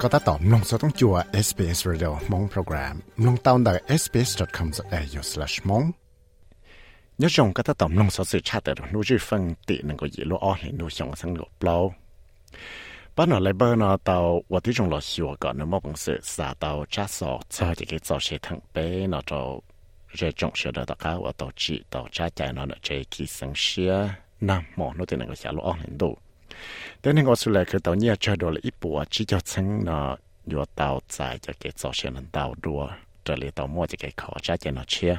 ก็ตัดต่อมลงสต้องจัว SBS Radio มงโปรแกรมลงตาวน์ได้ sbs.com.au/mong nhớ trong các tác động nông sản sự chát ở nô chữ phân tị nâng có gì lỗ ó hiện nô xong sang lỗ bao bắt nó lại bơ nó tàu và tí trong lỗ xìu có nó mong sự xả tàu chát sọ cho thì cái cho sẽ thằng bé nó cho rẻ trọng sự đó tất cả và tàu chỉ tàu chát chạy nó nó chơi kỳ sang xia nam mỏ nó tên nâng có xả lỗ ó hiện đồ thế nên có sự lại tàu nhia chơi đồ là ít bùa chỉ cho chân nó vừa tàu cho cái cho xe nó tàu đua trở lại tàu mua cho cái khó trái nó chia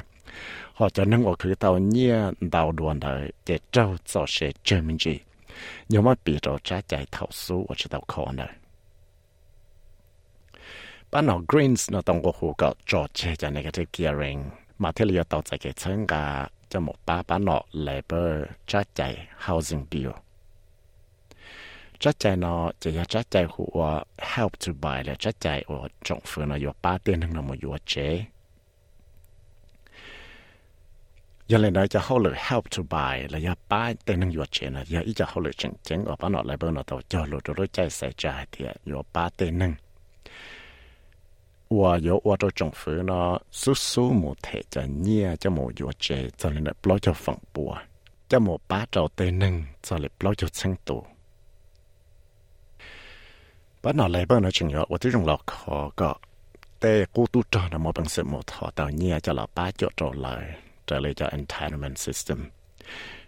họ cho nên ở cái tàu nhia tàu đuôn đời để trâu cho sẽ chơi mình gì nhưng mà bị rồi trái chạy thảo số ở trên tàu khó này ban nó greens nó tông có hồ có cho chơi cho negative gearing. Mà thế là tàu chạy cái chân cả cho một ba bán nó labor trái chạy housing bill chắc chạy nó chỉ có chắc chạy của help to buy là chắc chạy của trọng phương nó vừa ba tiền hơn nó vừa chế giờ lên đó cho hỗ lực help to buy là giờ ba tiền hơn vừa chế là giờ ít cho hỗ lực chỉnh chỉnh ở bên nó lại bên nó cho lụt rồi chạy sẽ chạy thì vừa ba tiền hơn và giờ ở trong trọng nó số số một thể cho nhia cho một vừa chế cho nên là lo cho phòng bùa cho một ba trâu tiền hơn cho lại lo cho sang tù bắt nó lấy bằng nó chừng nhớ, tôi dùng lọ khó có. Tê cú tu cho nó một bằng sự một họ tạo nhẹ cho là ba chỗ trở lại trở lại cho entitlement system.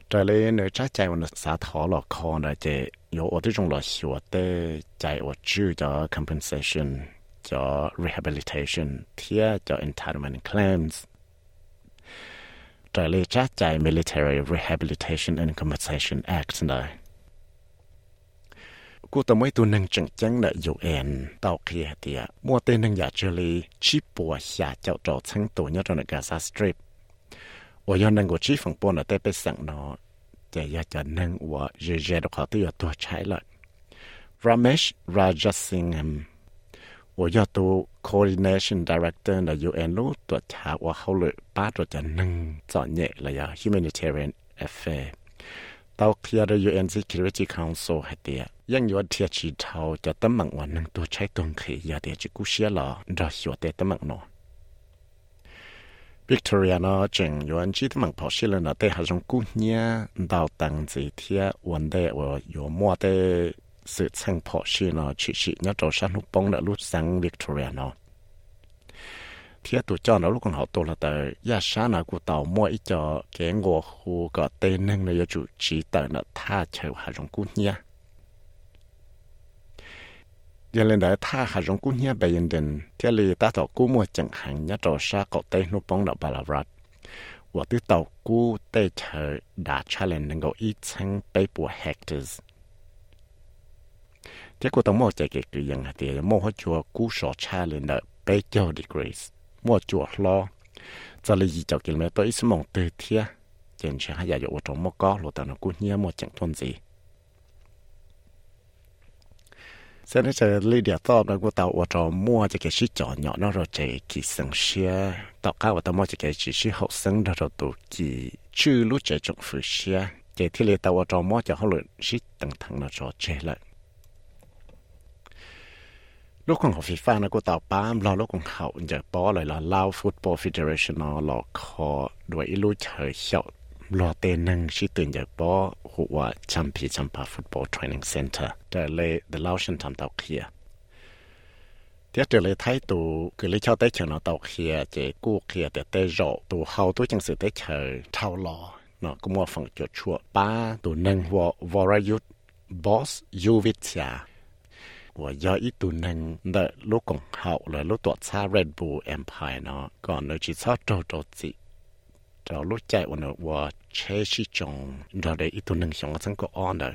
Trở lại nếu chắc chạy nó xã thọ lọ khó là chế yếu ở tôi dùng lọ sửa tê chạy ở chữ cho compensation cho rehabilitation thia cho entitlement claims. Trở lại chắc chạy military rehabilitation and compensation act này. cô tao mới tu nâng chân chân là UN tàu kia thì mua tên nâng giả chơi li chỉ bùa xả chậu trò chân tổ nhớ trong Gaza Strip 我要能够支付波呢，得被省呢，这要叫能我日日的话都要多拆了。Ramesh Rajasingham，我要做 coordination director 的 UN 路ตัว查我后来把ตัวจะนึงจอดเนี่ยเลยอะ humanitarian affair 到 clear 的 UN Security Council ให้เดีย ยังอยู่เทียชีเทาจะตั้มังวันนึงตัวใช้ตรงขียาเดียจิกุเชียลอรอหัวเตตั้มังนอวิกตอเรียนอจึงยวนจีตั้มังพอชิลนอเตหาจงกุเนียดาวตังจีเทียวันเดวอยู่มัวเตสืบสังพอชินอชิชิเนาะโจชันหุปงเนลุสังวิกตอเรียนอเทียตัวเจ้าเนาะลูกของเขาตัวละแต่ยาชานากูเต่ามัวอีจอแกงกัวคูก็เตนึงเนยจูจีเตเนาะท่าเชวหาจงกุเนีย giờ lên đấy tha hà rong cũng nhớ bây giờ thế là ta thọ cú mua chẳng hạn nhá trò sa cậu tây nó bóng đạo bà là vật và từ tàu cú tây chờ đã challenge nâng có ít sang bảy bùa hectares. Thế cô tao mua chạy cái cái gì thì mua hết chùa cú sọ challenge đợi bảy châu degrees. Mua chùa lo giờ là gì cho km tôi ít mong từ thia trên xe hay giờ trong mua có lo tao nó cú nhá mua chẳng thôn gì sẽ nên sẽ lý địa to đó của tàu ở trong mua cho cái sĩ nhỏ nhỏ nó rồi chạy kỳ sân xe tàu cá và tàu mua cho cái chỉ sĩ học sinh đó rồi tụ kỳ chư lúc chạy trong phu xe chạy thì lý tàu ở trong mua cho họ luyện sĩ tăng thẳng nó cho chạy lại. Lúc còn học FIFA nó của tàu bám lo lúc còn học giờ bỏ lại là Lao Football Federation nó lo khó đuổi lúc chơi hiệu lò tê năng sĩ tự nhật bó hụ hòa Football Training Center. Trở lệ the Laotian thăm tàu kia. Tiếc trở lệ thái tù cứ lý cho tế chờ nó tàu kia chế cú kia tế tế rộ, tù hầu tù chẳng sự tế chờ thao lò. Nó cũng mua phần chuột chuột ba, tù nâng hòa vô ra yút boss yu của do ít tù nâng đợi lúc cổng hậu là lúc tuột xa Red Bull Empire nó. Còn nơi chỉ sót trâu trâu chị เรารู้ใจวันนี้ว่าเชชิจงเราได้อีตัวหนึ่งสองสังก็อ่อนเลย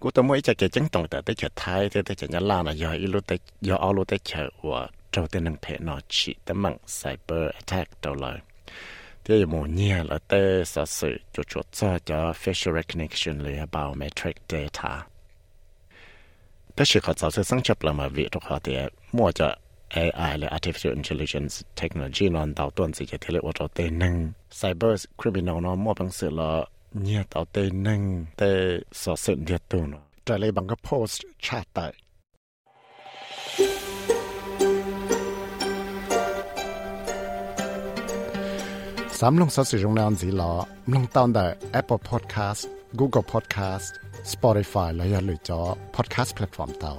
กูต้องไม่จะเก่งตรงแต่ได้เฉยไทยแต่ได้เฉยยาลานะยาอีรู้แต่ยาเอารู้แต่เฉยว่าเราแต่หนึ่งเพนนอชีแต่มังไซเบอร์แอทแทกตัวเลยที่ยมูเนี่ยแล้วแต่สัสื่อจุดจุดจะจะ facial recognition เลย biometric data แต่สิ่งเขาจะสังเกตละมาวิทุกข้อที่มั่วจะ AI และ artificial intelligence technology ลอนต่อต้นสิจะเทเลวอตเตนึง cyber criminal นอมอบหนังสือละเนี่ยเต่าเตนึงแต่สอดสืบเดียตัวนาะแต่เลยบังก็โพสต์ชาติสามลงสอสิรงนานสีหลอลงตอนแต่ Apple Podcast Google Podcast Spotify และอย่หลือจอ Podcast Platform เต่า